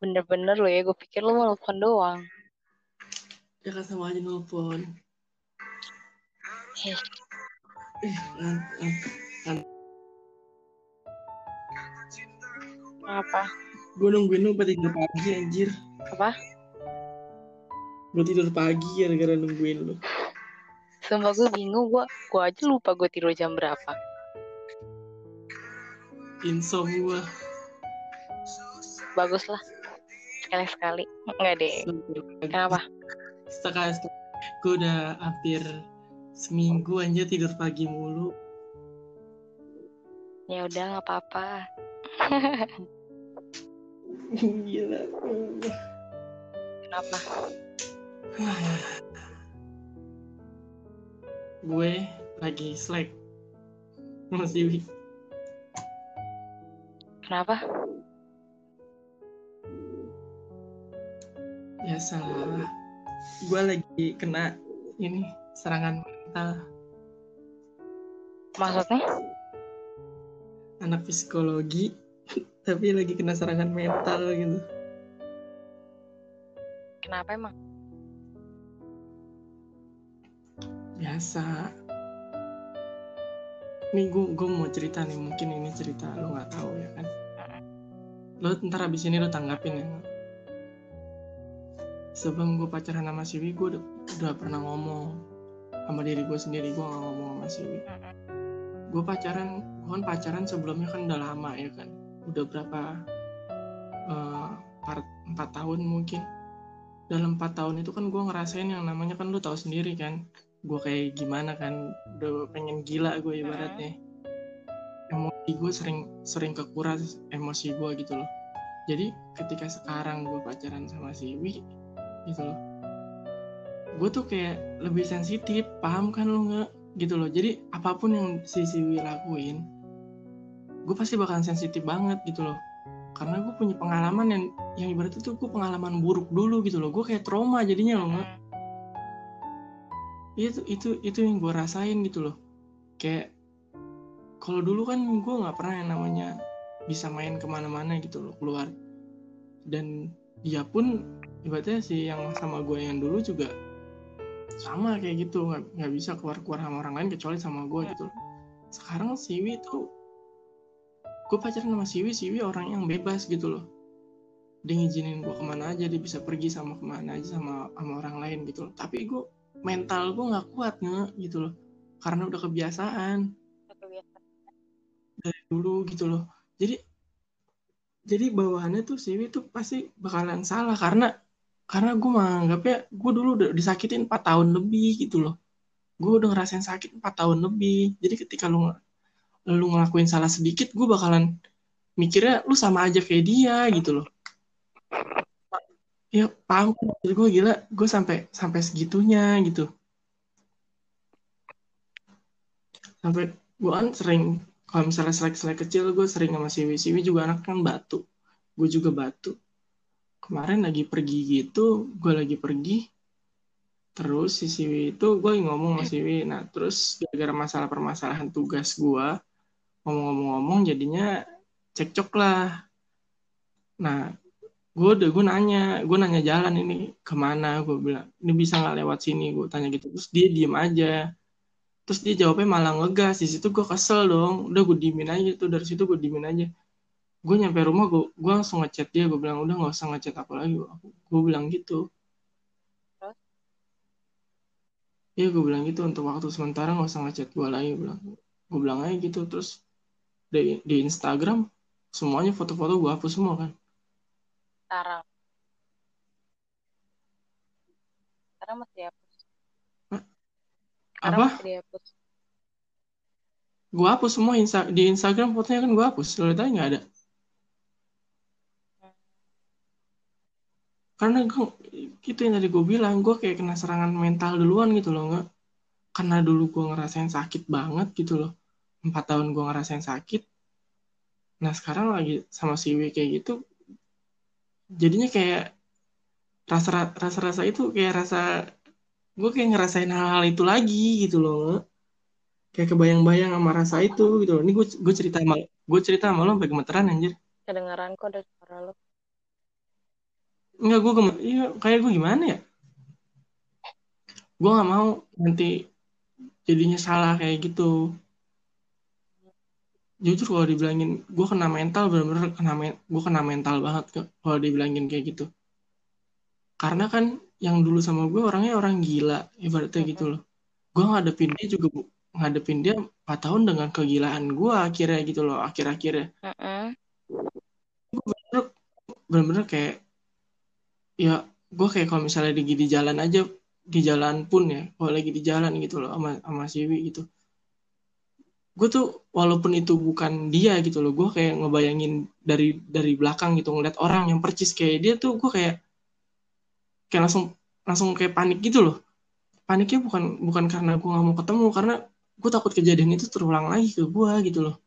Bener-bener lo ya, gue pikir lo mau nelfon doang. Ya kan sama aja nelfon. Eh, Eh, apa? Gue nungguin lu sampai tidur pagi anjir. Apa? Gue tidur pagi gara-gara nungguin lu. Sumpah gue bingung, gue gue aja lupa gue tidur jam berapa. Insom gue. Sekali-sekali. Enggak deh. Kenapa? Sekali sekali. Gue udah hampir seminggu aja tidur pagi mulu. Ya udah nggak apa-apa. Gila. Kenapa? gue lagi slack. Masih Kenapa? Biasa. Gue lagi kena ini serangan mental. Maksudnya? Anak psikologi tapi lagi kena serangan mental gitu. Kenapa emang? biasa nih gue gue mau cerita nih mungkin ini cerita lo nggak tahu ya kan lo ntar abis ini lo tanggapin ya sebelum gue pacaran sama Siwi gue udah, pernah ngomong sama diri gue sendiri gue gak ngomong sama Siwi gue pacaran gue kan pacaran sebelumnya kan udah lama ya kan? Udah berapa empat empat tahun mungkin. Dalam empat tahun itu kan gue ngerasain yang namanya kan lo tahu sendiri kan gue kayak gimana kan? Udah pengen gila gue ibaratnya. Emosi gue sering sering kekuras emosi gue gitu loh. Jadi ketika sekarang gue pacaran sama si Wi gitu loh. Gue tuh kayak lebih sensitif paham kan lo nggak? Gitu loh. Jadi apa pun yang si Siwi lakuin gue pasti bakalan sensitif banget gitu loh. Karena gue punya pengalaman yang yang ibaratnya tuh gue pengalaman buruk dulu gitu loh. Gue kayak trauma jadinya loh nggak? Itu itu itu yang gue rasain gitu loh. Kayak kalau dulu kan gue nggak pernah yang namanya bisa main ke mana-mana gitu loh keluar. Dan dia pun ibaratnya si yang sama gue yang dulu juga sama kayak gitu. Nggak nggak bisa keluar keluar sama orang lain kecuali sama gue gitu. Sekarang Siwi tuh gue pacaran sama Siwi Siwi orang yang bebas gitu loh. Dia ngizinin gue ke mana aja dia bisa pergi sama ke mana aja sama sama orang lain gitu loh. Tapi gue mental gue nggak kuat nge gitu loh. Karena udah kebiasaan. Dari dulu gitu loh. Jadi jadi bawaannya tuh Siwi tuh pasti bakalan salah karena karena gue menganggapnya gue dulu udah disakitin 4 tahun lebih gitu loh. Gue udah ngerasain sakit 4 tahun lebih. Jadi ketika lu lu ngelakuin salah sedikit gue bakalan mikirnya lu sama aja kayak dia gitu loh. Ya paham kan maksud gue gila gue sampai sampai segitunya gitu. Sampai gue kan sering kalau misalnya selek-selek kecil gue sering sama Siwi. Siwi juga anak kan batu. Gue juga batu kemarin lagi pergi gitu gue lagi pergi terus si Siwi itu gue ngomong sama Siwi. Nah terus gara-gara masalah permasalahan tugas gue ngomong-ngomong-ngomong jadinya cekcok lah. Nah gue udah gue nanya gue nanya jalan ini ke mana? Gue bilang ini bisa nggak lewat sini? Gue tanya gitu. Terus dia diem aja. Terus dia jawabnya malah ngegas. Di situ gue kesel dong. Udah gue diemin aja tuh. Dari situ gue diemin aja gue nyampe rumah gue gue langsung ngechat dia gue bilang udah nggak usah ngechat aku lagi gue bilang gitu. Iya gue bilang gitu untuk waktu sementara nggak usah ngechat gue lagi gue bilang gue bilang aja gitu. Terus di di Instagram semuanya foto-foto gue hapus semua kan. Sekarang. Sekarang masih dihapus. Sekarang apa? masih dihapus. gue hapus semua Insta di Instagram fotonya kan gue hapus lo lihat nggak ada karena gue itu yang tadi gue bilang gue kayak kena serangan mental duluan gitu loh nggak karena dulu gue ngerasain sakit banget gitu loh. Empat tahun gue ngerasain sakit. Nah sekarang lagi sama si W kayak gitu jadinya kayak rasa rasa rasa itu kayak rasa gue kayak ngerasain hal-hal itu lagi gitu loh nggak kayak kebayang-bayang sama rasa itu gitu loh. Ini gue gue cerita sama gue cerita sama lo sampai gemeteran anjir. Kedengaran kok ada suara lo. Enggak, gue iya, kayak gue gimana ya? Gue gak mau nanti jadinya salah kayak gitu. Jujur kalau dibilangin, gue kena mental, bener-bener kena, gue kena mental banget kalau dibilangin kayak gitu. Karena kan yang dulu sama gue orangnya orang gila, ibaratnya gitu loh. Gue ngadepin dia juga ngadepin dia 4 tahun dengan kegilaan gue akhirnya gitu loh, akhir-akhirnya. Uh -uh. Gue bener-bener kayak ya gue kayak kalau misalnya di, di jalan aja di jalan pun ya kalau lagi di jalan gitu loh sama sama Siwi gitu. Gue tuh walaupun itu bukan dia gitu loh gue kayak ngebayangin dari dari belakang gitu ngeliat orang yang percis kayak dia tuh gue kayak kayak langsung langsung kayak panik gitu loh. Paniknya bukan bukan karena gue nggak mau ketemu karena gue takut kejadian itu terulang lagi ke gue gitu loh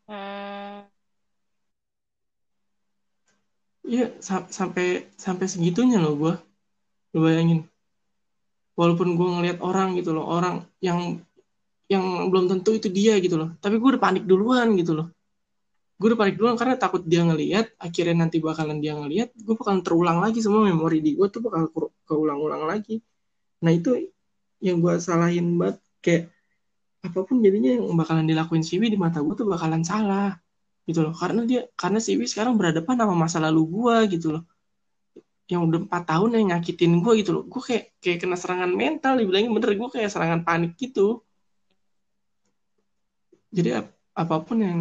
Iya, sa sampai sampai segitunya loh gue. Lo bayangin. Walaupun gue ngelihat orang gitu loh, orang yang yang belum tentu itu dia gitu loh. Tapi gue udah panik duluan gitu loh. Gue udah panik duluan karena takut dia ngelihat, akhirnya nanti bakalan dia ngelihat, gue bakalan terulang lagi semua memori di gue tuh bakal keulang-ulang lagi. Nah itu yang gue salahin banget kayak apa pun jadinya yang bakalan dilakuin Siwi di mata gue tuh bakalan salah gitu loh. Karena dia karena si Wi sekarang berhadapan sama masa lalu gue gitu loh. Yang udah empat tahun yang nyakitin gue gitu loh. Gue kayak kayak kena serangan mental dibilangin bener gue kayak serangan panik gitu. Jadi ap apa pun yang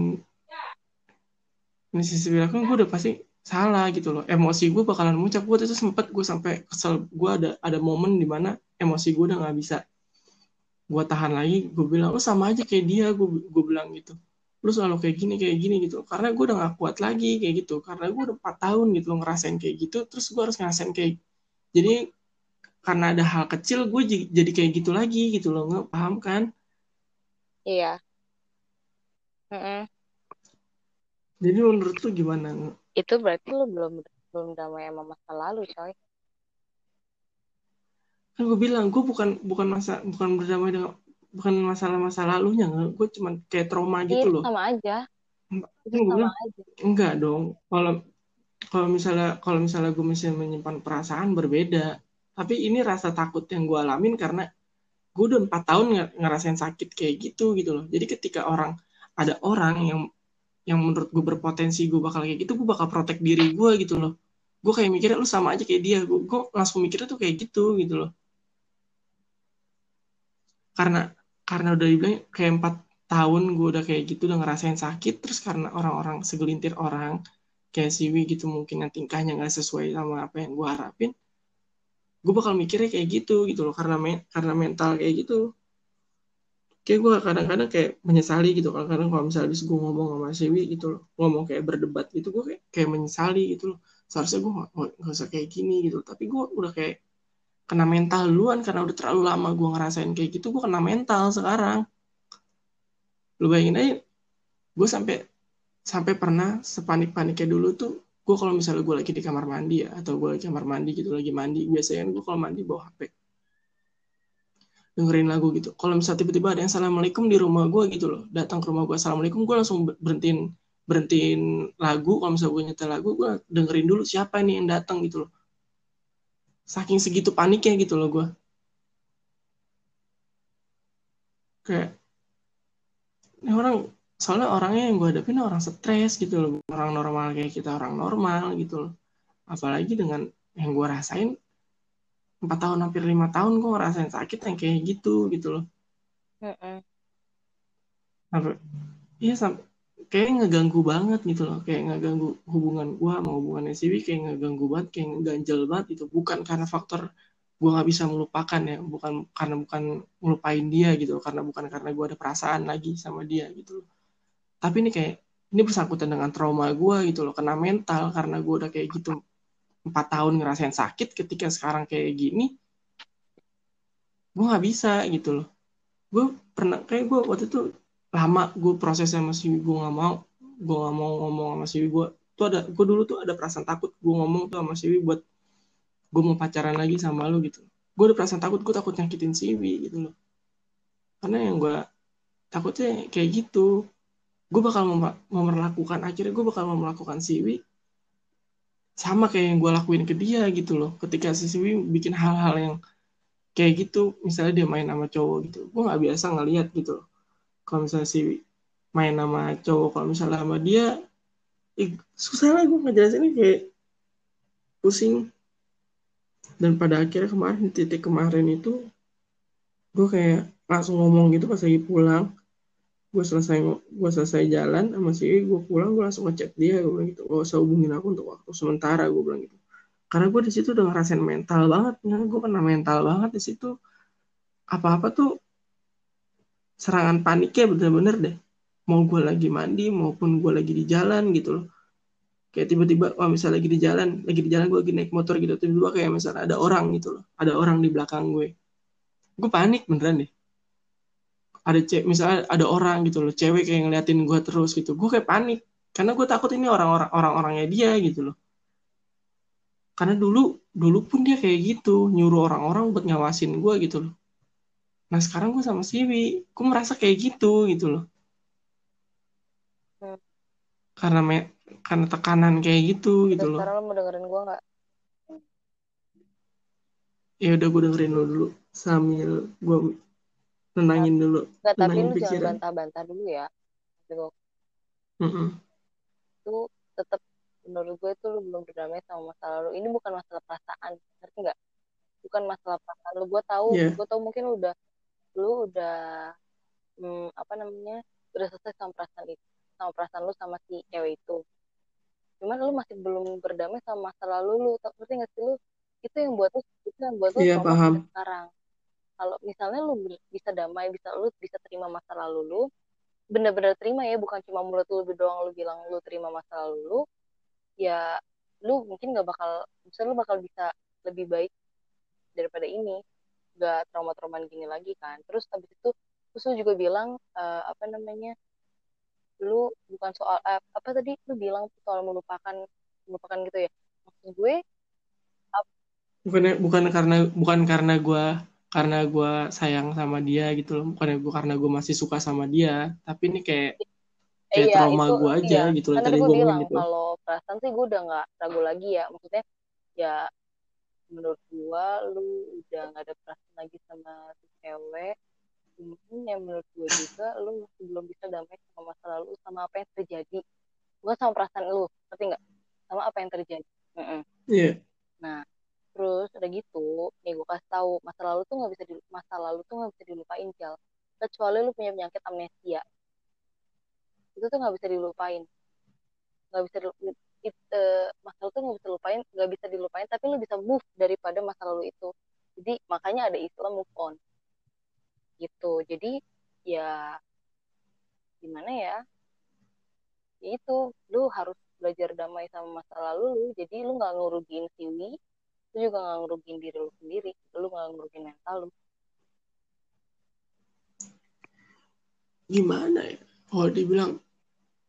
ini sisi gue udah pasti salah gitu loh. Emosi gue bakalan muncul gue itu sempet gue sampai kesel. Gue ada ada momen di mana emosi gue udah nggak bisa gue tahan lagi. Gue bilang oh sama aja kayak dia gue gue bilang gitu lu selalu kayak gini kayak gini gitu. Karena gue udah gak kuat lagi kayak gitu. Karena gue udah empat tahun gitu ngerasain kayak gitu terus gue harus ngerasain kayak jadi karena ada hal kecil gue jadi kayak gitu lagi gitu loh. Nggak paham kan? Iya. Mm -mm. jadi menurut lu gimana? Itu berarti lu belum belum damai sama masa lalu coy. Kan gue bilang gue bukan bukan masa bukan berdamai dengan bukan masalah masa lalunya gue cuma kayak trauma gitu loh. sama aja. Itu sama bilang, aja. Enggak dong. Kalau kalau misalnya kalau misalnya gue masih menyimpan perasaan berbeda. Tapi ini rasa takut yang gue alamin karena gue udah empat tahun ngerasain sakit kayak gitu gitu loh. Jadi ketika orang ada orang yang yang menurut gue berpotensi gue bakal kayak gitu gue bakal protek diri gue gitu loh. Gue kayak mikirnya lu sama aja kayak dia. Gue, gue langsung mikirnya tuh kayak gitu gitu loh. Karena karena udah dibilang kayak empat tahun gue udah kayak gitu udah ngerasain sakit terus karena orang-orang segelintir orang kayak Siwi gitu mungkin yang tingkahnya nggak sesuai sama apa yang gue harapin gue bakal mikirnya kayak gitu gitu loh. Karena me karena mental kayak gitu. Kayak gue kadang-kadang kayak menyesali gitu kadang-kadang kalau misalnya habis gue ngomong sama Siwi gitu loh ngomong kayak berdebat gitu gue kayak, kayak menyesali gitu loh. Seharusnya gue gak, usah kayak gini gitu tapi gue udah kayak kena mental duluan karena udah terlalu lama gue ngerasain kayak gitu gue kena mental sekarang. Lu bayangin aja gue sampai sampai pernah sepanik paniknya dulu tuh gue kalau misalnya gue lagi di kamar mandi ya atau gue lagi kamar mandi gitu lagi mandi biasanya gue kalau mandi bawa hp dengerin lagu gitu. Kalau misalnya tiba-tiba ada yang assalamualaikum di rumah gue gitu loh datang ke rumah gue assalamualaikum gue langsung berhentiin berhentiin lagu. Kalau misalnya gue nyetel lagu gue dengerin dulu siapa ini yang datang gitu loh saking segitu paniknya gitu loh gue kayak ini orang soalnya orangnya yang gue hadapin orang stres gitu loh. Orang normal kayak kita orang normal gitu loh. Apalagi dengan yang gue rasain empat tahun hampir lima tahun gue ngerasain sakit yang kayak gitu gitu loh. Uh -uh. Apa, iya sampai kayak ngeganggu banget gitu loh. Kayak ngeganggu hubungan gue sama hubungan SCB kayak ngeganggu banget kayak ngeganjel banget itu bukan karena faktor gue nggak bisa melupakan ya. Bukan karena bukan melupain dia gitu. Karena bukan karena gue ada perasaan lagi sama dia gitu loh. Tapi ini kayak ini bersangkutan dengan trauma gue gitu loh. Kena mental karena gue udah kayak gitu empat tahun ngerasain sakit. Ketika sekarang kayak gini gue nggak bisa gitu loh. Gue pernah kayak gue waktu itu lama gue prosesnya sama si gue nggak mau gue nggak mau ngomong sama si gue tuh ada gue dulu tuh ada perasaan takut gue ngomong tuh sama si buat gue mau pacaran lagi sama lu gitu. Gue ada perasaan takut gue takut nyakitin si gitu loh. Karena yang gue takutnya kayak gitu. Gue bakal mem memperlakukan akhirnya gue bakal melakukan siwi sama kayak yang gue lakuin ke dia gitu loh. Ketika si Siwi bikin hal-hal yang kayak gitu misalnya dia main sama cowok gitu gue nggak biasa ngeliat gitu loh kalau misalnya si main sama cowok kalau misalnya sama dia eh, susah lah gue ngejelasinnya kayak pusing. Dan pada akhirnya kemarin titik kemarin itu gue kayak langsung ngomong gitu pas lagi pulang. Gue selesai gue selesai jalan sama si gue pulang gue langsung ngechat dia gue bilang gitu gak usah hubungin aku untuk waktu sementara gue bilang gitu. Karena gue di situ udah ngerasain mental banget gue kena mental banget di situ. Apa-apa tuh serangan paniknya bener-bener deh. Mau gue lagi mandi maupun gue lagi di jalan gitu loh. Kayak tiba-tiba wah misalnya lagi di jalan lagi di jalan gue lagi naik motor gitu. Tiba-tiba kayak misalnya ada orang gitu loh. Ada orang di belakang gue. Gue panik beneran deh. Ada cewek misalnya ada orang gitu loh. Cewek kayak ngeliatin gue terus gitu. Gue kayak panik. Karena gue takut ini orang-orang orang-orangnya dia gitu loh. Karena dulu dulu pun dia kayak gitu. Nyuruh orang-orang buat ngawasin gue gitu loh nah sekarang gue sama Siwi gue merasa kayak gitu gitu loh. Hmm. karena me karena tekanan kayak gitu gitu Dan loh. sekarang lo mau dengerin gue nggak? Ya udah gue dengerin lo dulu sambil gue nenangin dulu nggak tapi lu jangan bantah-bantah dulu ya. Gitu Mm-mm. itu tetap menurut gue itu lu belum berdamai sama masa lalu ini bukan masalah perasaan ngerti nggak? Bukan masalah perasaan lu. Gue tahu Iya. gue tahu mungkin lu udah lu udah hmm, apa namanya udah selesai sama perasaan itu sama perasaan lu sama si cewek itu. Cuman lu masih belum berdamai sama masa lalu lu tau ngerti nggak sih lu? Itu yang buat lu itu yang buat lu Iya, paham. sekarang. Kalau misalnya lu bisa damai bisa lu bisa terima masa lalu lu bener-bener terima ya bukan cuma mulut lu doang lu bilang lu terima masa lalu lu ya lu mungkin nggak bakal bisa lu bakal bisa lebih baik daripada ini nggak trauma-trauma gini lagi kan. Terus habis itu lu juga bilang eh, apa namanya lu bukan soal eh, apa tadi lu bilang soal melupakan melupakan gitu ya. Maksud gue bukan bukan karena bukan karena gue karena gue sayang sama dia gitu loh. Bukan gue karena gue masih suka sama dia. Tapi ini kayak kayak iya trauma gue aja iya. gitu loh tadi gue bilang gitu kalau perasaan sih gue udah nggak ragu lagi ya. Maksudnya ya menurut gue lu udah nggak ada perasaan lagi sama si cewek. Cuman yang menurut gue juga lu masih belum bisa damai sama masa lalu sama apa yang terjadi. Bukan sama perasaan lu ngerti nggak? Sama apa yang terjadi. Mm-mm. iya. Nah terus udah gitu nih gue kasih tahu masa lalu tuh nggak bisa di masa lalu tuh nggak bisa dilupain Jal. Kecuali lu punya penyakit amnesia. Itu tuh nggak bisa dilupain. Nggak bisa dilu- it, eh, masa lalu nggak bisa dilupain nggak bisa dilupain tapi lu bisa move daripada masa lalu itu. Jadi makanya ada istilah move on. Gitu. Jadi ya gimana ya? Ya itu lu harus belajar damai sama masa lalu lu. Jadi lu nggak ngerugiin Siwi lu juga nggak ngerugiin diri lu sendiri. Lu nggak ngerugiin mental lu. Gimana ya? Kalau dibilang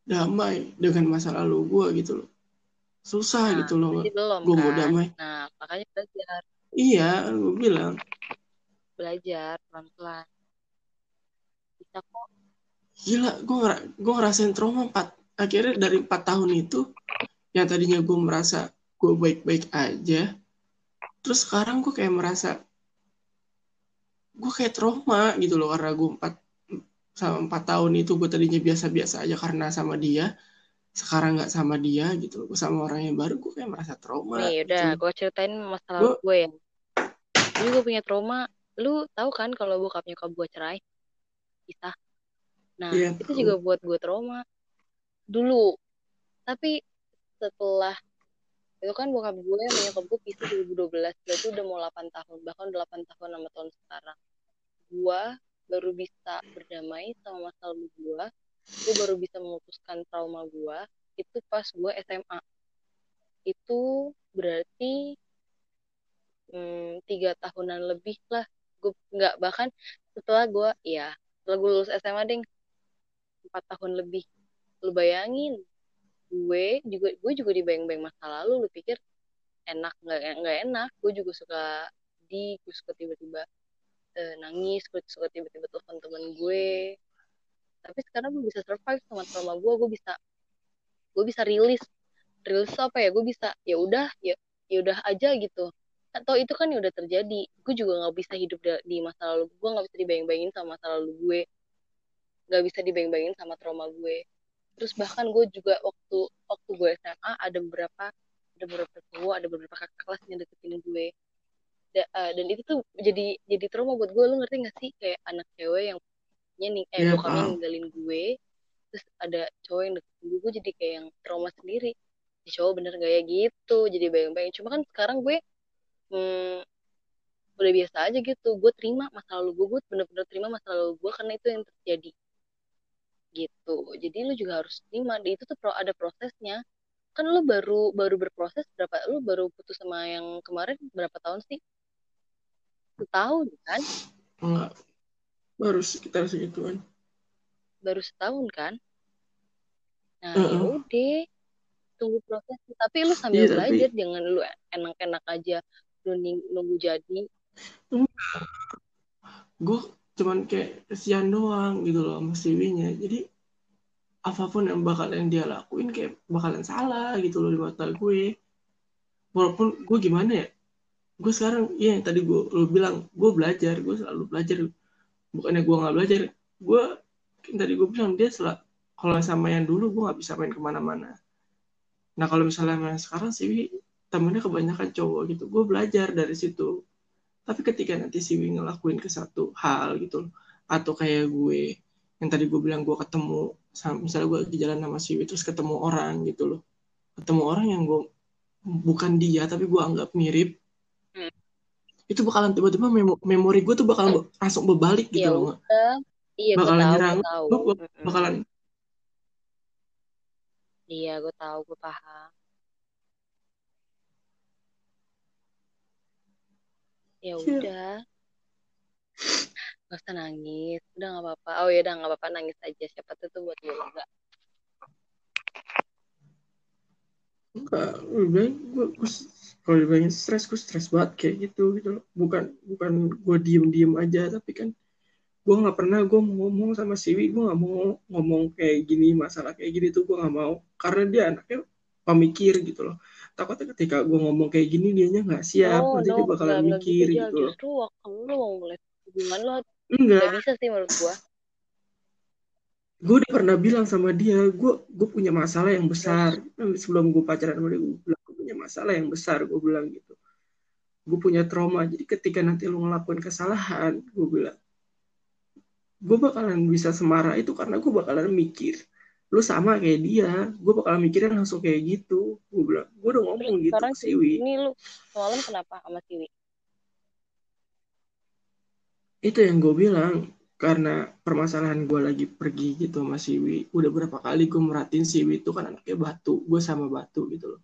damai dengan masa lalu gue gitu loh susah nah gitu loh belum gue mau kan damai nah makanya belajar. Iya gue bilang. Belajar pelan pelan bisa kok. Gila gue ngera gue ngerasain trauma empat akhirnya dari empat tahun itu yang tadinya gue merasa gue baik-baik aja terus sekarang gue kayak merasa gue kayak trauma gitu loh karena gue empat sama empat tahun itu gue tadinya biasa-biasa aja karena sama dia sekarang nggak sama dia gitu loh. Gue sama orang yang baru gue kayak merasa trauma nih gitu udah loh. gue ceritain masa lalu Gua- gue ya. Gue juga punya trauma. Lu tahu kan kalau bokap nyokap gue cerai? Pisah nah Iya, itu tahu. juga buat gue trauma. Dulu. Tapi setelah itu kan bokap gue sama nyokap gue pisah 2012 berarti udah mau 8 tahun bahkan udah 8 tahun sama tahun sekarang. Gue baru bisa berdamai sama masa lalu gue gue baru bisa memutuskan trauma gue itu pas gue SMA itu berarti hmm, tiga tahunan lebih lah. Gue nggak bahkan setelah gue ya setelah gue lulus SMA ding empat tahun lebih. Lu bayangin gue juga gue juga dibayang-bayang masa lalu lu pikir enak nggak nggak enak. Gue juga suka di gue suka tiba-tiba eh, nangis gue suka tiba-tiba telepon temen gue tapi sekarang gue bisa survive sama trauma gue gue bisa gue bisa rilis. Real apa ya? Gue bisa ya udah ya ya udah aja gitu. Atau itu kan ya udah terjadi. Gue juga nggak bisa hidup di masa lalu. Gue nggak bisa dibayang-bayangin sama masa lalu gue. Nggak bisa dibayang-bayangin sama trauma gue. Terus bahkan gue juga waktu waktu gue SMA ada beberapa ada beberapa cowok ada beberapa kakak kelas yang deketin gue. Uh, dan itu tuh jadi jadi trauma buat gue lu ngerti gak sih? Kayak anak cewek yang nih eh yeah, bokapnya ninggalin gue terus ada cowok yang deketin gue gue jadi kayak yang trauma sendiri. Si cowok bener gak ya? Gitu jadi bayang-bayang. Cuma kan sekarang gue hmm, udah biasa aja gitu. Gue terima masa lalu gue gue bener-bener terima masa lalu gue karena itu yang terjadi. Gitu. Jadi lu juga harus terima. Di itu tuh pro ada prosesnya. Kan lu baru baru berproses berapa lu baru putus sama yang kemarin berapa tahun sih? Setahun kan? Enggak baru sekitar segituan. Baru setahun kan? Nah uh -uh. yaudah tunggu proses tapi lu sambil yeah, belajar tapi... jangan lu enak-enak aja. Lu nunggu jadi. Gue cuman kayak kesian doang gitu loh sama Siwinya jadi apa pun yang bakalan dia lakuin kayak bakalan salah gitu loh di mata gue. Walaupun gue gimana ya gue sekarang iya yang tadi gue lo bilang gue belajar gue selalu belajar bukannya gue nggak belajar gue kan tadi gue bilang dia selalu kalau sama yang dulu gue nggak bisa main ke mana-mana. Nah kalau misalnya main sekarang sih temennya kebanyakan cowok gitu. Gue belajar dari situ. Tapi ketika nanti si Wi ngelakuin ke satu hal gitu atau kayak gue yang tadi gue bilang gue ketemu misalnya gue di jalan sama si Wi terus ketemu orang gitu loh. Ketemu orang yang gue bukan dia tapi gue anggap mirip. Itu bakalan tiba-tiba memori gue tuh bakalan langsung berbalik gitu ya, loh iya, bakalan nyerang. gue bakalan iya gue tahu gue paham. Ya iya. udah. Gak usah nangis. Udah nggak apa-apa. Oh ya udah nggak apa-apa. Nangis aja. Siapa tuh tuh buat gue enggak enggak. Lebih gue, gue kalau dibilangin stres gue stres banget kayak gitu gitu loh. Bukan bukan gue diem diem aja tapi kan gue nggak pernah gue mau ngomong sama Siwi gue nggak mau ngomong kayak gini masalah kayak gini tuh gue nggak mau karena dia anaknya pemikir gitu loh. Takutnya ketika gue ngomong kayak gini dianya nggak siap oh, nanti no, dia bakalan mikir gitu, gitu loh. justru waktu lu mau mulai hubungan lo bisa sih menurut gue gue udah pernah bilang sama dia gue gue punya masalah yang besar. Sebelum gue pacaran sama dia gue bilang gue punya masalah yang besar gue bilang gitu. Gue punya trauma jadi ketika nanti lu ngelakuin kesalahan gue bilang gue bakalan bisa semarah itu karena gue bakalan mikir lu sama kayak dia gue bakalan mikirin langsung kayak gitu. Gue bilang gue udah ngomong gitu Sekarang ke Siwi. Ini lu semalam kenapa sama Siwi? Itu yang gue bilang karena permasalahan gue lagi pergi gitu sama Siwi. Udah berapa kali gue merhatiin Siwi itu kan anaknya batu gue sama batu gitu loh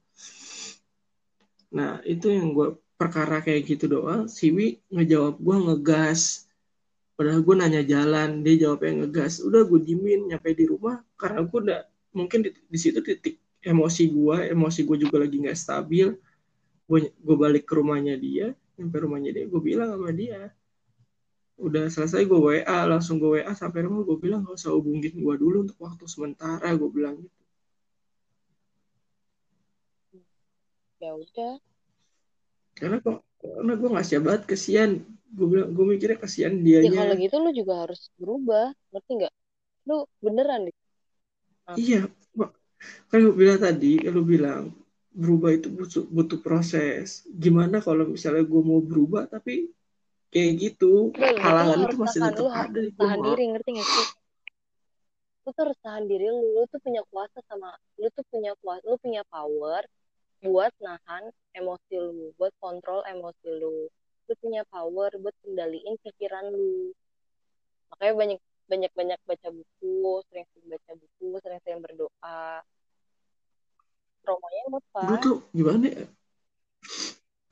nah itu yang gue perkara kayak gitu doang. Siwi ngejawab gue ngegas. Padahal gue nanya jalan dia jawabnya ngegas. Udah gue dimin nyampe di rumah karena gue udah mungkin di, di situ titik emosi gue emosi gue juga lagi nggak stabil. Gue gue balik ke rumahnya dia nyampe rumahnya dia gue bilang sama dia udah selesai gue WA langsung gue WA sampai rumah. Gue bilang gak usah hubungin gue dulu untuk waktu sementara gue bilang gitu ya udah. Karena kok karena gue nggak siap banget kesian. Gue bilang gue mikirnya kasihan dia ya kalau gitu lu juga harus berubah ngerti nggak? Lu beneran deh. Ah. iya kan gue bilang tadi lu bilang berubah itu butuh, butuh proses. Gimana kalau misalnya gue mau berubah tapi kayak gitu? Halangan itu masih tetap lu ada harus tahan diri ngerti gak sih? Lu tuh harus tahan diri lu lu tuh punya kuasa sama lu tuh punya kuasa lu punya power buat nahan emosi lu buat kontrol emosi lu. Lu punya power buat kendaliin pikiran lu. Makanya banyak banyak banyak baca buku sering sering baca buku sering sering berdoa. Traumanya apa? Dulu tuh gimana ya?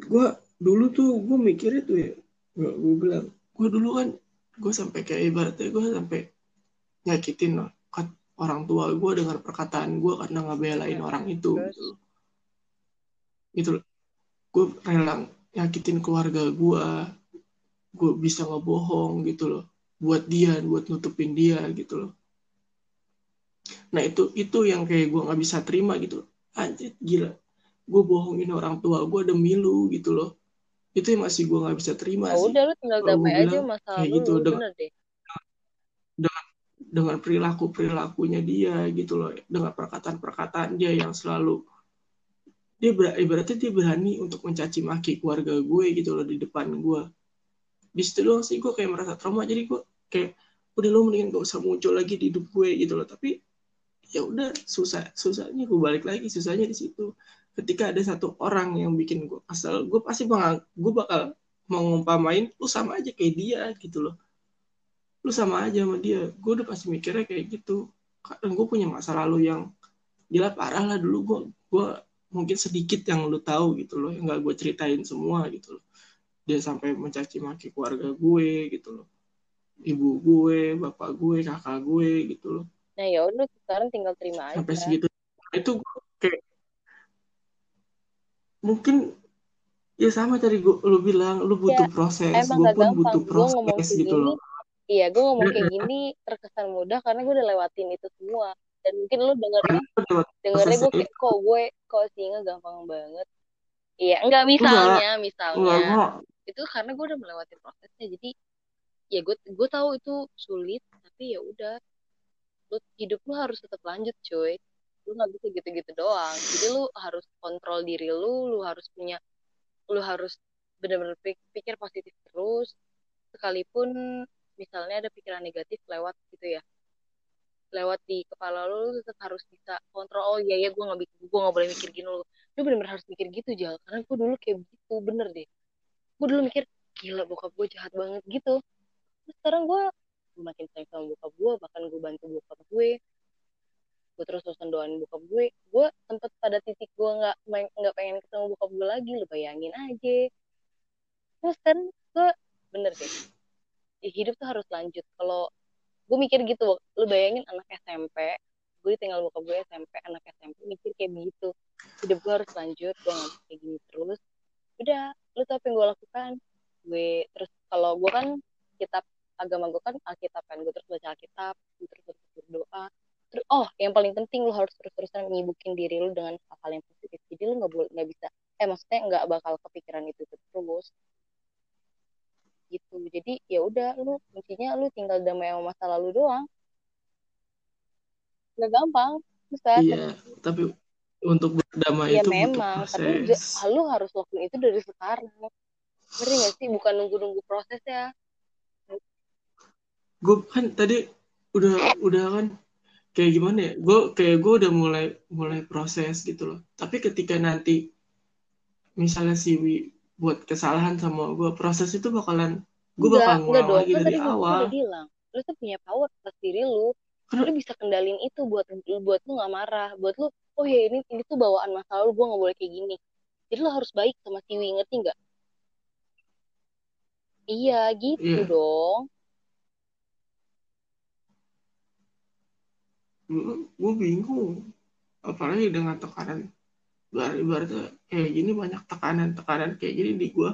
Gue dulu tuh gue mikir itu ya gue, gue bilang gue dulu kan gue sampai kayak ibaratnya gue sampai nyakitin loh orang tua gue dengan perkataan gue karena ngebelain orang itu gitu. loh gitu loh. Gue rela nyakitin keluarga gue gue bisa ngebohong gitu loh. Buat dia buat nutupin dia gitu loh. Nah itu itu yang kayak gue nggak bisa terima gitu anjir gila. Gue bohongin orang tua gue demi lu gitu loh. Itu yang masih gue nggak bisa terima oh, sih. udah lu tinggal damai aja masalah kayak gitu lu dengan, deh. dengan dengan perilaku perilakunya dia gitu loh. Dengan perkataan perkataan dia yang selalu dia ber, ibaratnya dia berani untuk mencaci maki keluarga gue gitu loh di depan gue. Di situ doang sih gue kayak merasa trauma. Jadi gue kayak udah lo mendingan gak usah muncul lagi di hidup gue gitu loh. Tapi ya udah susah susahnya gue balik lagi susahnya di situ. Ketika ada satu orang yang bikin gue kesel gue pasti bakal gue bakal mengumpamain lu sama aja kayak dia gitu loh. Lu sama aja sama dia. Gue udah pasti mikirnya kayak gitu. Kadang gue punya masa lalu yang gila parah lah dulu. Gue gue mungkin sedikit yang lu tahu gitu loh yang gak gue ceritain semua gitu loh. Dia sampai mencaci maki keluarga gue gitu loh. Ibu gue bapak gue kakak gue gitu loh. Nah ya udah sekarang tinggal terima aja. Sampai segitu. Itu gue kayak mungkin ya sama tadi gue lu bilang lu butuh ya, proses. gue pun gampang. butuh proses gitu gini, loh. Iya gue ngomong kayak gini terkesan mudah karena gue udah lewatin itu semua dan mungkin lu dengernya dengernya gue kayak kok gue kok singa gampang banget? Iya enggak misalnya enggak, misalnya enggak, itu karena gue udah melewati prosesnya jadi ya gue gue tahu itu sulit tapi ya udah. Lu hidup lu harus tetap lanjut cuy. Lu nggak bisa gitu-gitu doang. Jadi lu harus kontrol diri lu lu harus punya lu harus benar-benar pikir positif terus. Sekalipun misalnya ada pikiran negatif lewat gitu ya lewat di kepala lu, lu tetap harus bisa kontrol oh iya ya gue nggak gue nggak boleh mikir gini lu lu benar-benar harus mikir gitu jal karena gue dulu kayak gitu bener deh. Gue dulu mikir gila bokap gue jahat banget gitu. Terus sekarang gue makin sayang sama bokap gue bahkan gue bantu bokap gue. Gue terus terusan doain bokap gue. Gue sempet pada titik gue nggak nggak pengen ketemu bokap gue lagi lu bayangin aja. Terus kan gue bener deh. Hidup tuh harus lanjut. Kalau gue mikir gitu lu bayangin anak SMP gue tinggal bokap gue SMP anak SMP mikir kayak begitu. Hidup gue harus lanjut gue nggak kayak gini terus. Udah lu tau apa yang gue lakukan? Gue terus kalau gue kan kitab agama gue kan alkitab kan gue terus baca alkitab gue terus terus berdoa terus oh yang paling penting lu harus terus terusan nyibukin diri lu dengan hal-hal yang positif. Jadi lu nggak boleh nggak bisa eh maksudnya nggak bakal kepikiran itu terus gitu. Jadi ya udah lu intinya lu tinggal damai sama masa lalu doang. Nggak gampang susah. Iya tapi untuk berdamai ya, itu memang butuh proses. tapi lu harus lakuin itu dari sekarang. Ngerti gak sih? Bukan nunggu-nunggu proses ya gue kan tadi udah udah kan kayak gimana ya? Gue kayak gue udah mulai mulai proses gitu loh. Tapi ketika nanti misalnya si Wi buat kesalahan sama gue proses itu bakalan gue bakal ngulang lagi kan dari awal. udah bilang lu tuh punya power atas diri lu lu bisa kendalin itu buat buat lu nggak marah. Buat lu oh ya ini ini tuh bawaan masa lalu gue nggak boleh kayak gini. Jadi lo harus baik sama Siwi ngerti nggak? Iya gitu yeah. dong. Gue bingung. Apalagi dengan tekanan ibaratnya kayak gini banyak tekanan-tekanan kayak gini di gue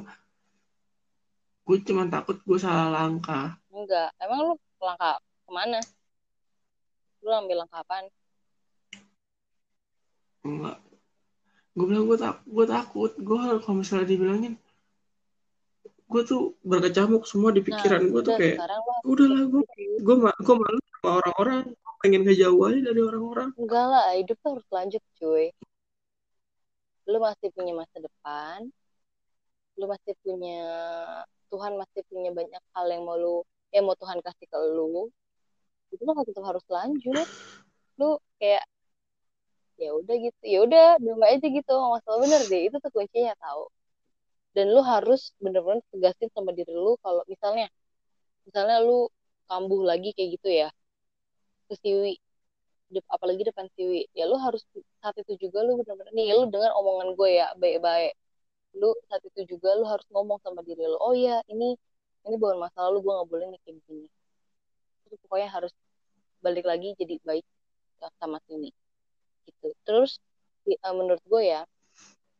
gue cuma takut gue salah langkah. Enggak emang lu langkah ke mana? Lu ambil langkah apaan? Enggak. Gue bilang gue tak gue takut. Gue kalau misalnya dibilangin gue tuh berkecamuk semua di pikiran nah, gue tuh kayak udahlah gue gue gue malu sama orang-orang. Pengen ngejauh aja dari orang-orang. Enggak lah hidup tuh harus lanjut cuy lu masih punya masa depan. Lu masih punya Tuhan masih punya banyak hal yang mau lu yang mau Tuhan kasih ke lu. Itu lu tetap harus lanjut. Lu kayak ya udah gitu ya udah domba aja gitu masalah bener deh itu tuh kuncinya tahu dan lu harus bener-bener tegasin sama diri lu kalau misalnya misalnya lu kambuh lagi kayak gitu ya. Ke siwi apalagi depan siwi ya lu harus saat itu juga lu bener-bener. Nih lu dengar omongan gue ya baik-baik. Lu saat itu juga lu harus ngomong sama diri lu. Oh ya ini ini bukan masalah lu gue nggak boleh nih kayak gini. Terus pokoknya harus balik lagi jadi baik sama sini gitu. Terus di, uh, menurut gue ya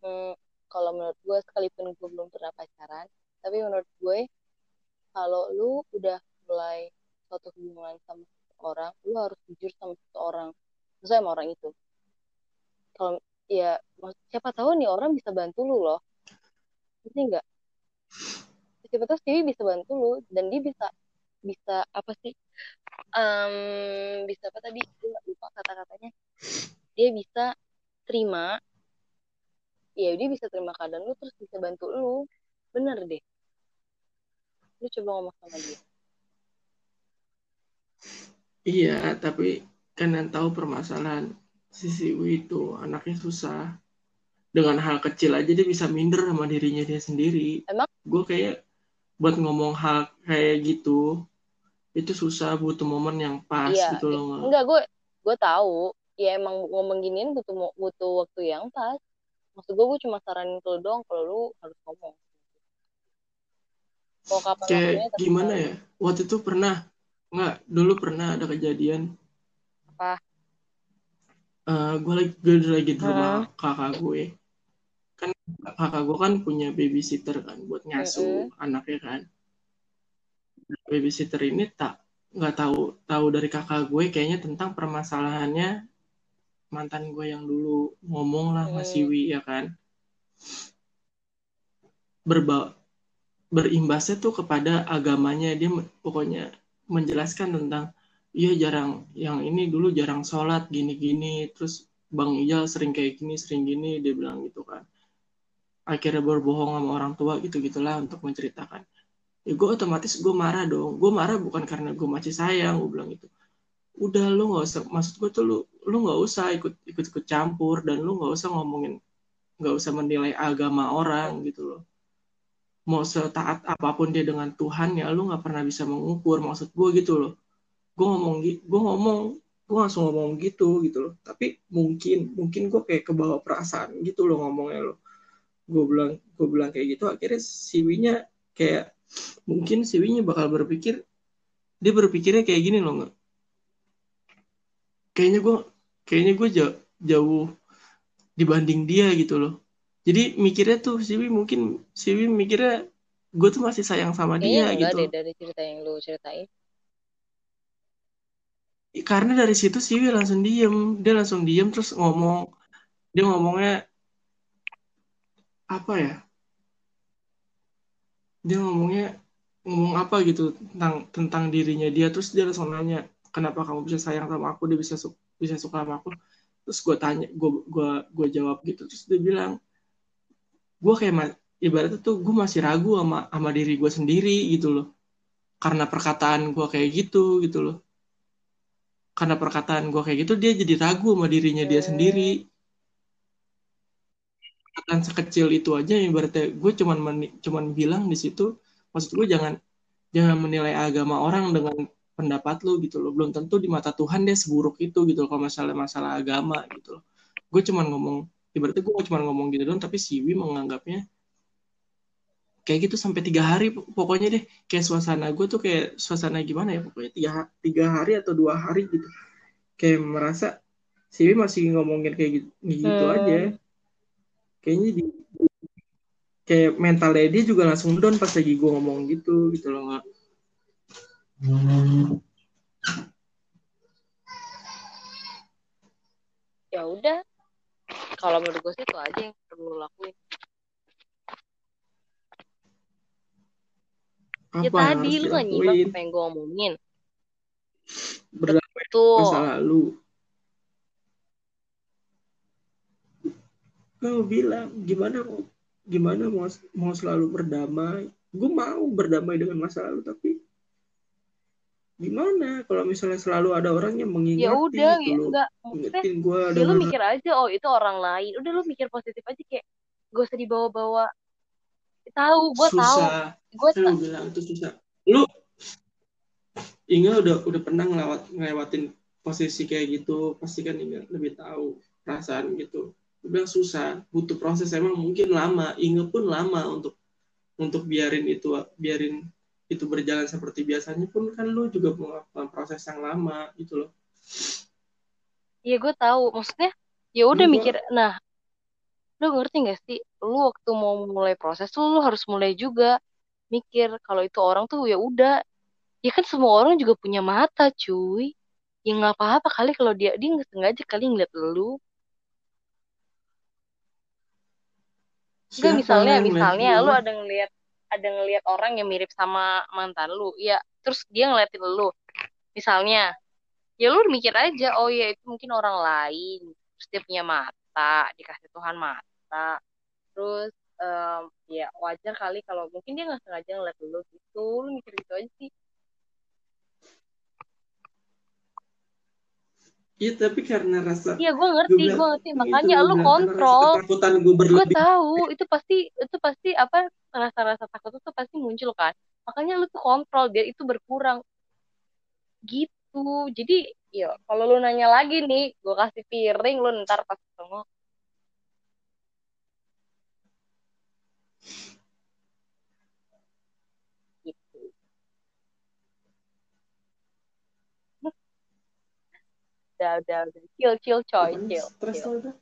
hmm, kalau menurut gue sekalipun gue belum pernah pacaran tapi menurut gue kalau lu udah mulai suatu hubungan sama seseorang lu harus jujur sama seseorang. Sesuai sama orang itu. Kalau ya siapa tahu nih orang bisa bantu lu loh. Ini enggak siapa tahu Stevie bisa bantu lu dan dia bisa bisa apa sih um, bisa apa tadi? Gue lupa kata-katanya. Dia bisa terima ya dia bisa terima keadaan lu terus bisa bantu lu. Bener deh. Lu coba ngomong sama dia iya tapi kan yang tahu permasalahan si Siwi itu anaknya susah. Dengan hal kecil aja dia bisa minder sama dirinya dia sendiri. Emang? Gue kayak buat ngomong hal kayak gitu itu susah butuh momen yang pas iya, gitu loh enggak gue gue tahu. Ya emang ngomong giniin butuh butuh waktu yang pas. Maksud gue gue cuma saranin ke lu doang kalau lu harus ngomong. Kapan kayak gimana ya? Waktu itu pernah nggak dulu pernah ada kejadian apa uh, gue lagi gue lagi di rumah hmm. kakak gue kan kakak gue kan punya babysitter kan buat ngasuh mm -hmm. anaknya kan babysitter ini tak nggak tahu tahu dari kakak gue kayaknya tentang permasalahannya mantan gue yang dulu ngomong lah hmm. masih Wi ya kan berba berimbasnya tuh kepada agamanya dia pokoknya menjelaskan tentang iya jarang yang ini dulu jarang sholat gini-gini terus Bang Ijal sering kayak gini sering gini dia bilang gitu kan. Akhirnya berbohong sama orang tua gitu gitulah untuk menceritakan. Ya gue otomatis gue marah dong. Gue marah bukan karena gue masih sayang gue bilang gitu. Udah lu nggak usah maksud gue tuh lu lu nggak usah ikut ikut ikut campur dan lu nggak usah ngomongin nggak usah menilai agama orang gitu loh mau setaat apa pun dia dengan Tuhan ya lu nggak pernah bisa mengukur maksud gue gitu loh. Gue ngomong gue ngomong gue langsung ngomong gitu gitu loh. Tapi mungkin mungkin gue kayak kebawa perasaan gitu loh ngomongnya lo gue bilang gue bilang kayak gitu akhirnya siwinya kayak mungkin siwinya bakal berpikir dia berpikirnya kayak gini loh nggak kayaknya gue kayaknya gue jauh, jauh dibanding dia gitu loh jadi mikirnya tuh Siwi mungkin Siwi mikirnya gue tuh masih sayang sama dia enggak gitu. deh dari cerita yang lu ceritain. Karena dari situ Siwi langsung diem. Dia langsung diem terus ngomong. Dia ngomongnya apa ya? Dia ngomongnya ngomong apa gitu tentang tentang dirinya dia? Terus dia langsung nanya kenapa kamu bisa sayang sama aku? Dia bisa su bisa suka sama aku? Terus gue tanya gue gue gue jawab gitu. Terus dia bilang gue kayak ibaratnya tuh gue masih ragu sama sama diri gue sendiri gitu loh. Karena perkataan gue kayak gitu gitu loh. Karena perkataan gue kayak gitu dia jadi ragu sama dirinya dia sendiri. Perkataan sekecil itu aja ibaratnya gue cuman cuman bilang di situ maksud gue jangan jangan menilai agama orang dengan pendapat lu gitu loh. Belum tentu di mata Tuhan dia seburuk itu gitu loh kalau masalah masalah agama gitu loh. Gue cuman ngomong ibaratnya gue cuma ngomong gitu dong tapi Siwi menganggapnya kayak gitu sampai tiga hari pokoknya deh. Kayak suasana gue tuh kayak suasana gimana ya pokoknya tiga tiga hari atau dua hari gitu. Kayak merasa Siwi masih ngomongin kayak gitu, gitu hmm. aja. Kayaknya di kayak mentalnya dia juga langsung down pas lagi gue ngomong gitu gitu loh nggak ya udah kalau menurut gue sih itu aja yang perlu lakuin. Ya apa ya tadi lu gak nyimak apa yang gue omongin. Berdamai masa lalu. Gue bilang gimana mau gimana mau mau selalu berdamai? Gue mau berdamai dengan masa lalu tapi gimana? Kalau misalnya selalu ada orang yang mengingati ya udah gitu enggak ngingetin gue ya lu mikir aja oh itu orang lain. Udah lu mikir positif aja kayak gue usah dibawa-bawa. Tahu gue tahu. Gue tahu. bilang itu susah. Lu Inga udah udah pernah ngelewat ngelewatin posisi kayak gitu pasti kan Inga lebih tahu perasaan gitu. Gue bilang susah. Butuh proses emang mungkin lama. Inga pun lama untuk untuk biarin itu biarin itu berjalan seperti biasanya pun kan lu juga melakukan proses yang lama gitu loh. Iya gue tahu. Maksudnya ya udah mikir nah lu ngerti gak sih? Lu waktu mau mulai proses tuh lu harus mulai juga mikir kalau itu orang tuh ya udah. Ya kan semua orang juga punya mata cuy. Ya nggak apa-apa kali kalau dia dia nggak sengaja kali ngeliat lu. Enggak misalnya misalnya lu? ada ngelihat ada ngelihat orang yang mirip sama mantan lu ya terus dia ngeliatin lu. Misalnya ya lu mikir aja oh ya itu mungkin orang lain. Terus dia punya mata dikasih Tuhan mata. Terus um, ya wajar kali kalau mungkin dia nggak sengaja ngeliat lu gitu. Lu mikir gitu aja sih Iya tapi karena rasa Iya gue ngerti, gue ngerti. Makanya lu kontrol. gue Gue tahu itu pasti itu pasti apa rasa-rasa takut itu pasti muncul kan. Makanya lu tuh kontrol biar itu berkurang. Gitu. Jadi ya kalau lu nanya lagi nih, gue kasih piring lu ntar pas ketemu. Udah udah udah chill chill coy chill, chill. udah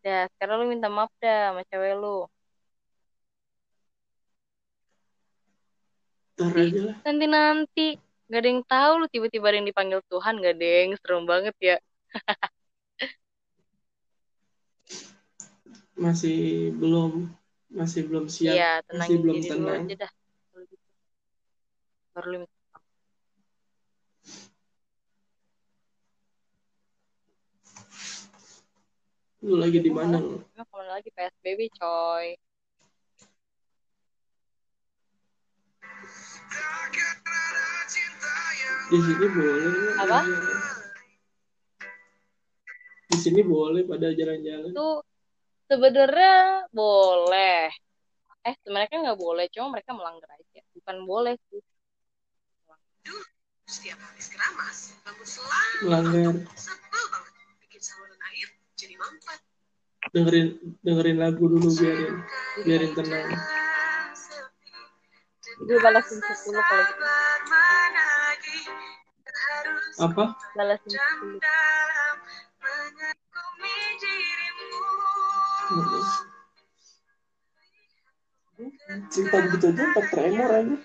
Ya, sekarang lu minta maaf dah sama cewek lu. Nanti nanti gak ada yang tahu lu tiba-tiba ada yang dipanggil Tuhan gak ada yang serem banget ya. Masih belum masih belum siap iya, masih belum tenang. aja dah. baru lu lagi di mana? lu ke mana lagi psbb coy. Di sini boleh apa? Di sini boleh pada jalan-jalan. Tuh sebenarnya boleh. Eh sebenarnya kan nggak boleh cuma mereka melanggar aja. Bukan boleh sih. Setiap habis keramas bangun selalu melanggar. Sebel banget bikin saluran air jadi mampet dengerin dengerin lagu dulu biarin biarin tenang. gue balasin sepuluh kalau gitu apa? balasin sepuluh cerita gitu aja tak tremor aja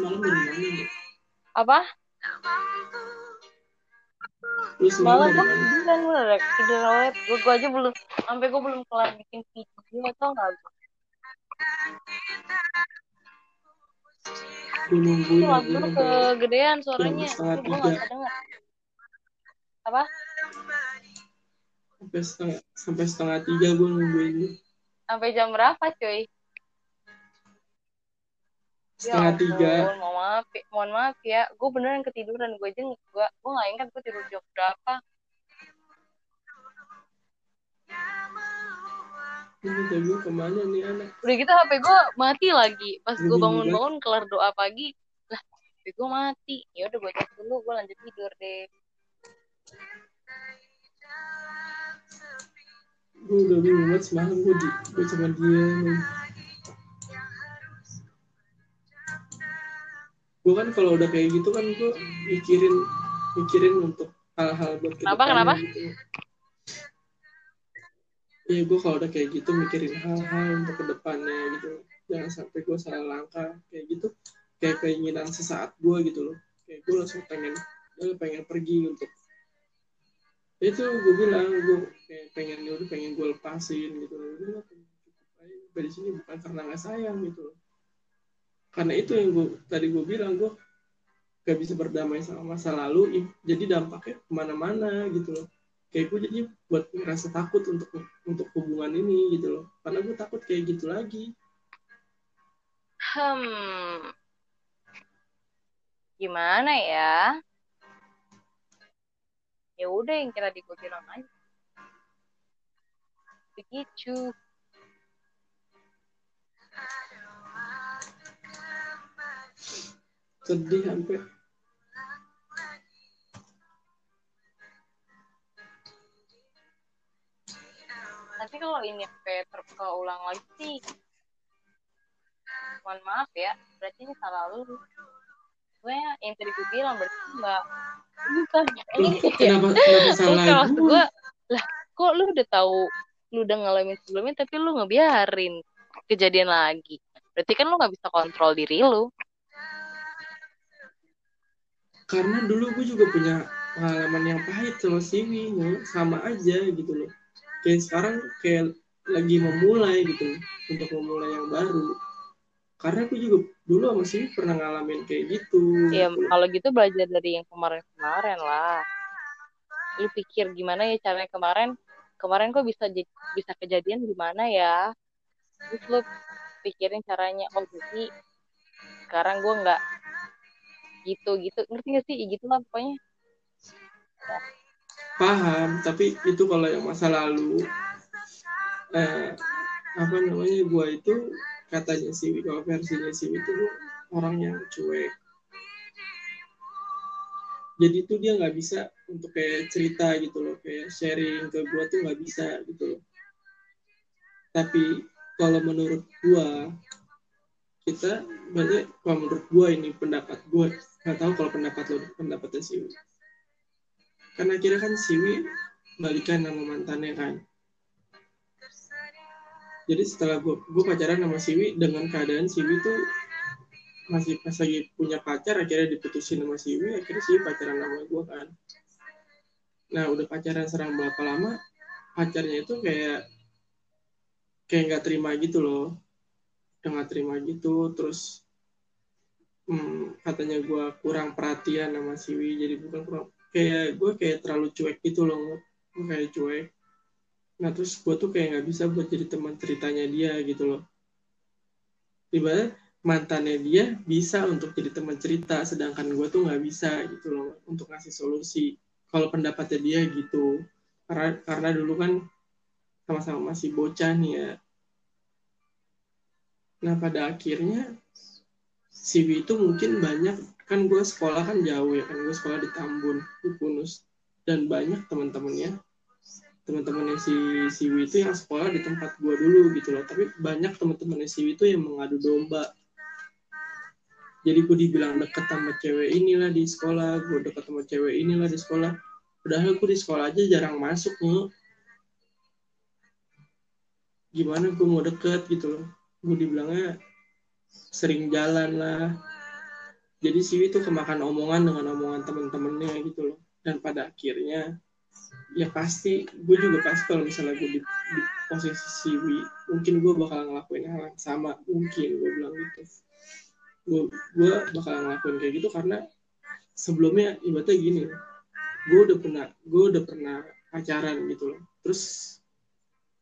mana ya? Apa? Lu semalam dari mana? Tiduran gue udah tidur awet. Gue, gue aja belum, sampai gue belum kelar bikin video atau enggak? Gue lu kegedean suaranya. Gue gak bisa denger. Apa? Sampai setengah, sampai setengah tiga gue nungguin. Sampai jam berapa cuy? setengah ya tiga. mohon maaf mohon maaf ya. Gue beneran ketiduran gue aja gue gue nggak ingat gue tidur jam berapa. Ini gue ke mana nih anak udah gitu hp gue mati lagi. Pas gue bangun-bangun kelar doa pagi. Lah hp gue mati. Ya udah gue cek dulu gue lanjut tidur deh gue udah bingung banget semalam gue di gue cuma diam gue kan kalau udah kayak gitu kan gue mikirin mikirin untuk hal-hal buat kenapa kenapa? gitu. Iya gue kalau udah kayak gitu mikirin hal-hal untuk ke depannya gitu. Jangan sampai gue salah langkah kayak gitu. Kayak keinginan sesaat gue gitu loh. Kayak gue langsung pengen gue pengen pergi untuk itu gue bilang gue pengen udah pengen gue lepasin gitu. Loh gue cukup di sini bukan karena nggak sayang gitu karena itu yang gue tadi gue bilang gue gak bisa berdamai sama masa lalu jadi dampaknya ke mana-mana gitu loh. Kayak gue jadi buat ngerasa takut untuk untuk hubungan ini gitu loh. Karena gue takut kayak gitu lagi. Hmm. Gimana ya ya udah yang kira di bilang aja. Begitu. Sedih sampai. Tapi kalau ini kayak terulang lagi sih mohon maaf ya berarti ini salah lu gue yang tadi gue bilang berarti enggak bukan. Ini kenapa kenapa salah maksud gue lah kok lu udah tahu lu udah ngalamin sebelumnya tapi lu ngebiarin kejadian lagi? Berarti kan lu nggak bisa kontrol diri lu. Karena dulu gue juga punya pengalaman yang pahit sama Siwi sama aja gitu loh. Kayak sekarang kayak lagi memulai gitu untuk memulai yang baru karena aku juga dulu sama sih pernah ngalamin kayak gitu. Iya, kalau gitu belajar dari yang kemarin-kemarin lah. Lu pikir gimana ya caranya kemarin? Kemarin kok bisa bisa kejadian gimana ya? Terus lu pikirin caranya oh jadi sekarang gue nggak gitu gitu ngerti gak sih? Gitu lah pokoknya. Ya paham tapi itu kalau yang masa lalu eh, apa namanya gue itu katanya si kalau versinya si itu orang yang cuek. Jadi itu dia nggak bisa untuk kayak cerita gitu loh kayak sharing ke gue tuh nggak bisa gitu loh. Tapi kalau menurut gue kita banyak kalau menurut gue ini pendapat gue nggak tahu kalau pendapat lo pendapatnya sih karena kira kan Siwi balikan sama mantannya kan jadi setelah gue gue pacaran sama Siwi dengan keadaan Siwi tuh masih pas lagi punya pacar akhirnya diputusin sama Siwi akhirnya Siwi pacaran sama gue kan. Nah udah pacaran serang berapa lama pacarnya itu kayak kayak nggak terima gitu loh. Nggak terima gitu terus hmm, katanya gue kurang perhatian sama Siwi jadi bukan kurang kayak gue kayak terlalu cuek gitu loh gue kayak cuek nah terus gue tuh kayak nggak bisa buat jadi teman ceritanya dia gitu loh. Ibarat mantannya dia bisa untuk jadi teman cerita sedangkan gue tuh nggak bisa gitu loh untuk ngasih solusi kalau pendapatnya dia gitu. Karena karena dulu kan sama-sama masih bocah nih ya. Nah pada akhirnya si itu mungkin banyak kan gue sekolah kan jauh ya kan gue sekolah di Tambun di Kunus dan banyak teman-temannya teman-temannya si Siwi itu yang sekolah di tempat gue dulu gitu loh. Tapi banyak teman-temannya Siwi itu yang mengadu domba. Jadi gue dibilang deket sama cewek inilah di sekolah gue deket sama cewek inilah di sekolah. Padahal gue di sekolah aja jarang masuk nih gimana gue mau deket gitu loh? Gue dibilangnya sering jalan lah. Jadi Siwi itu kemakan omongan dengan omongan temen-temennya gitu loh. Dan pada akhirnya ya pasti gue juga pasti kalau misalnya gue di, di posisi Siwi mungkin gue bakal ngelakuin hal yang sama mungkin gue bilang gitu. Gue gue bakal ngelakuin kayak gitu karena sebelumnya ibaratnya gini gue udah pernah gue udah pernah pacaran gitu loh. Terus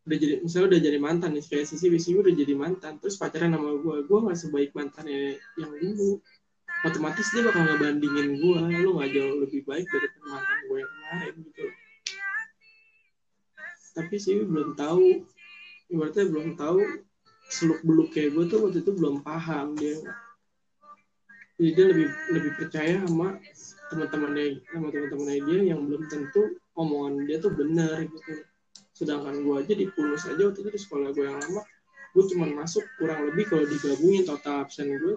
udah jadi misalnya udah jadi mantan nih kayak sisi Siwi udah jadi mantan terus pacaran sama gue gue gak sebaik mantannya yang dulu. Otomatis dia bakal ngebandingin gue lu gak jauh lebih baik dari mantan gue yang lain gitu tapi sih belum tahu. Ibaratnya belum tahu. Seluk beluk kayak gue tuh waktu itu belum paham. Dia jadi dia lebih lebih percaya sama teman-temannya sama teman-temannya dia yang belum tentu omongan dia tuh benar gitu. Sedangkan gue aja di pulus aja waktu itu di sekolah gue yang lama gue cuma masuk kurang lebih kalau digabungin total absen gue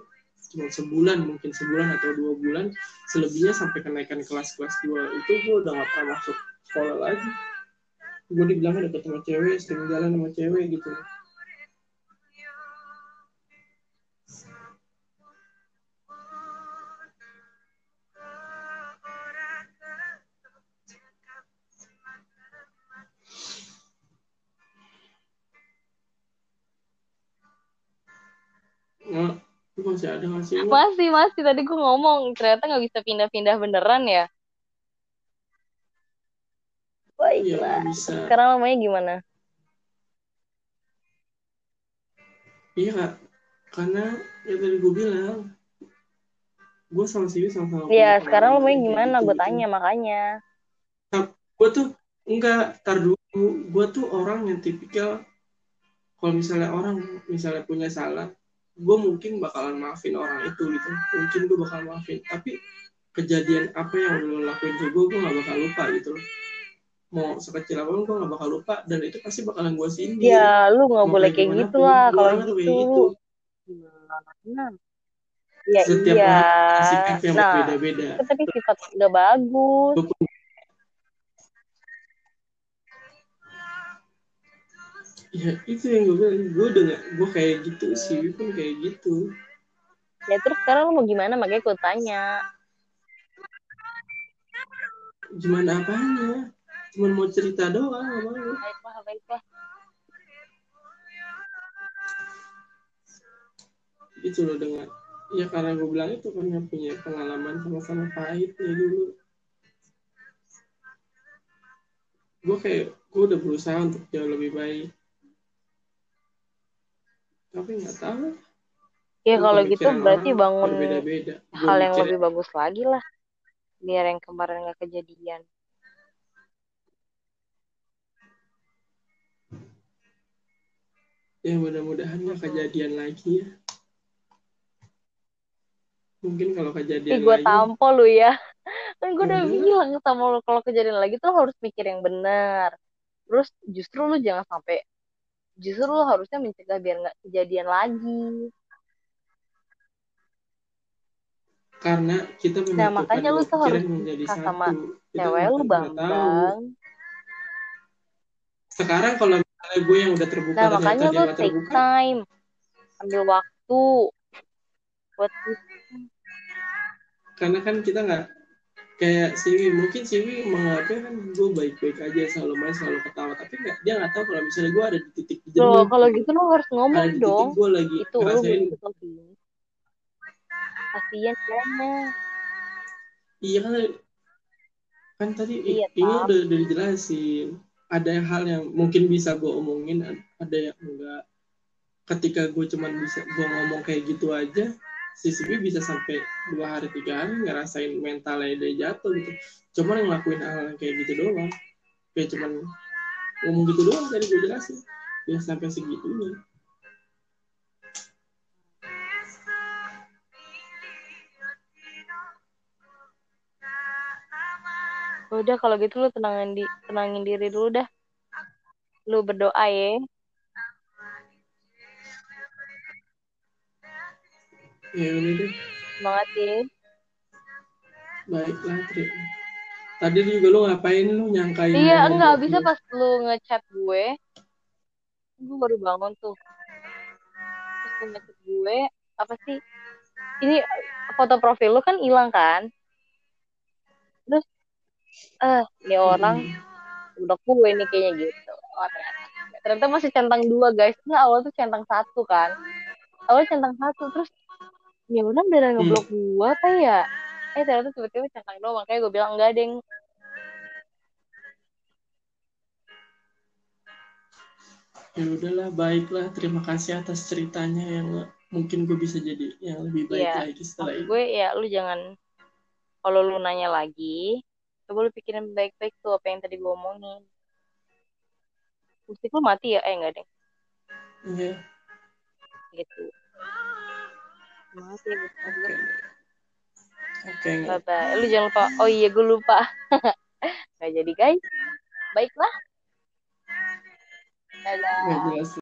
cuma sebulan mungkin sebulan atau dua bulan selebihnya sampai kenaikan kelas kelas dua itu gue udah gak pernah masuk sekolah lagi gue dibilang deket sama cewek sering jalan sama cewek gitu masih ada gak sih? Masih, masih. Tadi gue ngomong, ternyata nggak bisa pindah-pindah beneran ya. Ya, bisa. Sekarang namanya gimana? Iya, Kak. Karena ya tadi gue bilang, gue sama Siwi sama-sama. Iya, sekarang namanya gimana? Gitu, gue tanya, makanya. Nah, gue tuh, enggak, tar dulu. Gue tuh orang yang tipikal, kalau misalnya orang misalnya punya salah, gue mungkin bakalan maafin orang itu gitu mungkin gue bakal maafin tapi kejadian apa yang lo lakuin ke gue gue gak bakal lupa gitu loh mau sekecil apa pun gue gak bakal lupa dan itu pasti bakalan gue sindir ya lu nggak Mau boleh kayak gitu pun, lah kalau gitu. gitu. Gimana? ya Setiap iya. yang nah berbeda-beda. itu tapi sifat udah bagus. Pun- ya itu yang gue bilang gue udah gak gue kayak gitu sih pun kayak gitu. Ya terus sekarang lu mau gimana? Makanya gue tanya. Gimana apanya cuman mau cerita doang lu baiklah baiklah itu loh dengan ya karena gue bilang itu karena punya pengalaman sama-sama pahitnya dulu. Gue kayak gue udah berusaha untuk jauh lebih baik. Tapi nggak tahu. Ya kalau gitu berarti bangun berbeda-beda. Gua hal yang lebih bagus lagi lah. Biar yang kemarin nggak kejadian ya mudah-mudahan nggak kejadian lagi ya mungkin kalau Ih, kejadian gue lagi tampo lu ya. Kan gue udah Iya. bilang sama lu kalau kejadian lagi tuh harus mikir yang benar. Terus justru lu jangan sampai justru lu harusnya mencegah biar nggak kejadian lagi. karena kita Nah, makanya lu tuh harus menjadi satu sama Cewek lu bang. sekarang kalau misalnya gue yang udah terbuka Nah, makanya nggak take terbuka time. Ambil waktu buat karena kan kita nggak kayak Siwi mungkin Siwi menganggapnya kan gue baik-baik aja selalu main selalu ketawa tapi nggak dia nggak tahu kalau misalnya gue ada di titik Loh, jenuh kalau gitu lu harus ada ngomong titik dong. gue lagi Itu ngerasain gitu Sofi. Kasian ceweknya. iya kan kan tadi Iya, ini udah, udah dijelasin ada hal yang mungkin bisa gue omongin ada yang enggak. Ketika gue cuman bisa gue ngomong kayak gitu aja Siwi bisa sampai dua hari tiga hari ngerasain mentalnya dia jatuh gitu. Cuman yang ngelakuin hal yang kayak gitu doang. Kayak cuman ngomong gitu doang tadi gue jelasin. Dia sampai segitunya Udah kalau gitu lu tenangin di tenangin diri dulu dah. Lu berdoa ya. ya udah deh Semangat ya. baiklah Tri tadi juga lu ngapain lu nyangkain Iya, enggak bisa pas lu ngechat gue. Gue baru bangun tuh. Pas lu ngechat gue, apa sih? Ini foto profil lu kan hilang kan? Eh ini orang udah gue nih kayaknya gitu. Oh, ternyata. Ternyata masih centang dua guys. Enggak awal tuh centang satu kan. Awalnya centang satu terus ya udah udah ngeblok gue apa ya? Eh ternyata tiba-tiba centang dua makanya gue bilang enggak deng. ya udahlah baiklah terima kasih atas ceritanya yang mungkin gue bisa jadi yang lebih baik Iya. lagi setelah Maksud ini gue ya lu jangan kalau lu nanya lagi coba lu pikirin baik-baik tuh apa yang tadi gue omongin. Musik lu mati ya? Eh enggak deh. Iya, gitu. Mati ya oke oke bye bye lu jangan lupa. Oh iya gue lupa. Nggak jadi guys. Baiklah. Dadah jelas